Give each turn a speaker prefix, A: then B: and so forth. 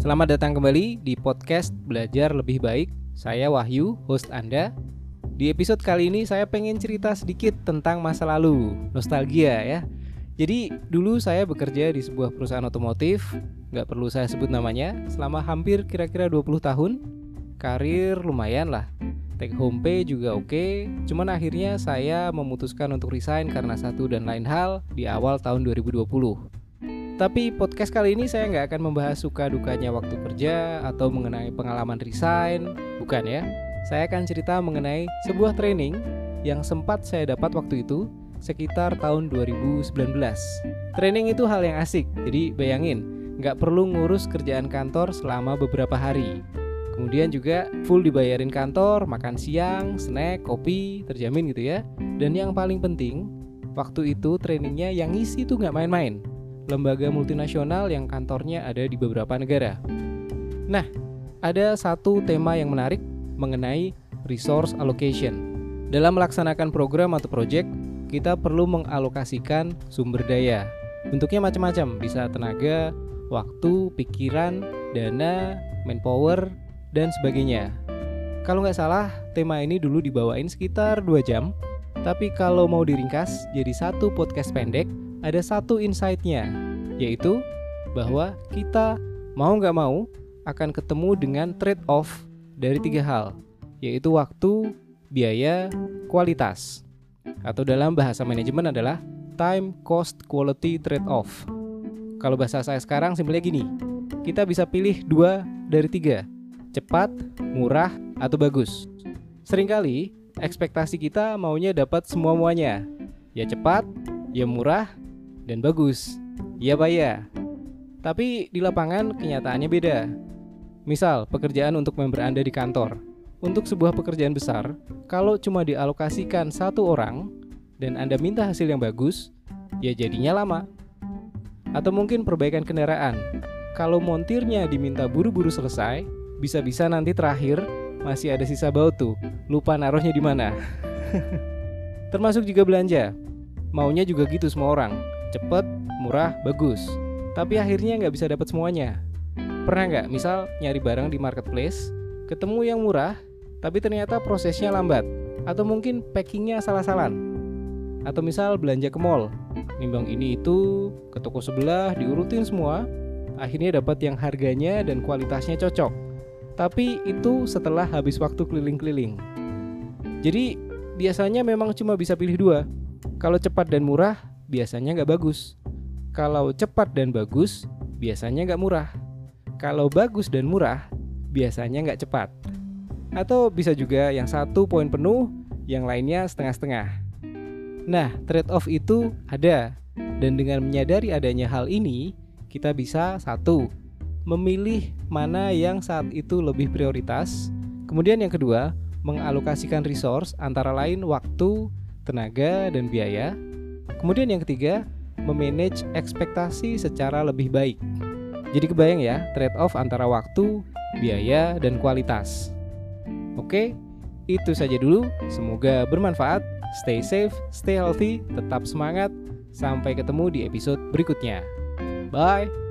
A: Selamat datang kembali di podcast Belajar Lebih Baik. Saya Wahyu, host Anda. Di episode kali ini saya pengen cerita sedikit tentang masa lalu, nostalgia ya. Jadi dulu saya bekerja di sebuah perusahaan otomotif, nggak perlu saya sebut namanya, selama hampir kira-kira 20 tahun. Karir lumayan lah, take home pay juga oke, cuman akhirnya saya memutuskan untuk resign karena satu dan lain hal di awal tahun 2020. Tapi podcast kali ini saya nggak akan membahas suka dukanya waktu kerja atau mengenai pengalaman resign, bukan ya. Saya akan cerita mengenai sebuah training yang sempat saya dapat waktu itu sekitar tahun 2019. Training itu hal yang asik, jadi bayangin, nggak perlu ngurus kerjaan kantor selama beberapa hari. Kemudian juga full dibayarin kantor, makan siang, snack, kopi, terjamin gitu ya. Dan yang paling penting, waktu itu trainingnya yang ngisi tuh nggak main-main lembaga multinasional yang kantornya ada di beberapa negara. Nah, ada satu tema yang menarik mengenai resource allocation. Dalam melaksanakan program atau project, kita perlu mengalokasikan sumber daya. Bentuknya macam-macam, bisa tenaga, waktu, pikiran, dana, manpower, dan sebagainya. Kalau nggak salah, tema ini dulu dibawain sekitar 2 jam, tapi kalau mau diringkas jadi satu podcast pendek, ada satu insight-nya, yaitu bahwa kita mau nggak mau akan ketemu dengan trade-off dari tiga hal, yaitu waktu, biaya, kualitas. Atau dalam bahasa manajemen adalah time, cost, quality, trade-off. Kalau bahasa saya sekarang simpelnya gini, kita bisa pilih dua dari tiga, cepat, murah, atau bagus. Seringkali ekspektasi kita maunya dapat semua-muanya, ya cepat, ya murah, dan bagus. Iya Pak ya. Tapi di lapangan kenyataannya beda. Misal, pekerjaan untuk member Anda di kantor. Untuk sebuah pekerjaan besar, kalau cuma dialokasikan satu orang dan Anda minta hasil yang bagus, ya jadinya lama. Atau mungkin perbaikan kendaraan. Kalau montirnya diminta buru-buru selesai, bisa-bisa nanti terakhir masih ada sisa bau tuh. Lupa naruhnya di mana. Termasuk juga belanja. Maunya juga gitu semua orang cepet, murah, bagus. Tapi akhirnya nggak bisa dapat semuanya. Pernah nggak, misal nyari barang di marketplace, ketemu yang murah, tapi ternyata prosesnya lambat, atau mungkin packingnya salah-salah. Atau misal belanja ke mall, nimbang ini itu ke toko sebelah diurutin semua, akhirnya dapat yang harganya dan kualitasnya cocok. Tapi itu setelah habis waktu keliling-keliling. Jadi biasanya memang cuma bisa pilih dua. Kalau cepat dan murah, biasanya nggak bagus. Kalau cepat dan bagus, biasanya nggak murah. Kalau bagus dan murah, biasanya nggak cepat. Atau bisa juga yang satu poin penuh, yang lainnya setengah-setengah. Nah, trade-off itu ada. Dan dengan menyadari adanya hal ini, kita bisa satu, memilih mana yang saat itu lebih prioritas. Kemudian yang kedua, mengalokasikan resource antara lain waktu, tenaga, dan biaya Kemudian yang ketiga, memanage ekspektasi secara lebih baik. Jadi kebayang ya, trade-off antara waktu, biaya, dan kualitas. Oke, itu saja dulu. Semoga bermanfaat. Stay safe, stay healthy, tetap semangat. Sampai ketemu di episode berikutnya. Bye.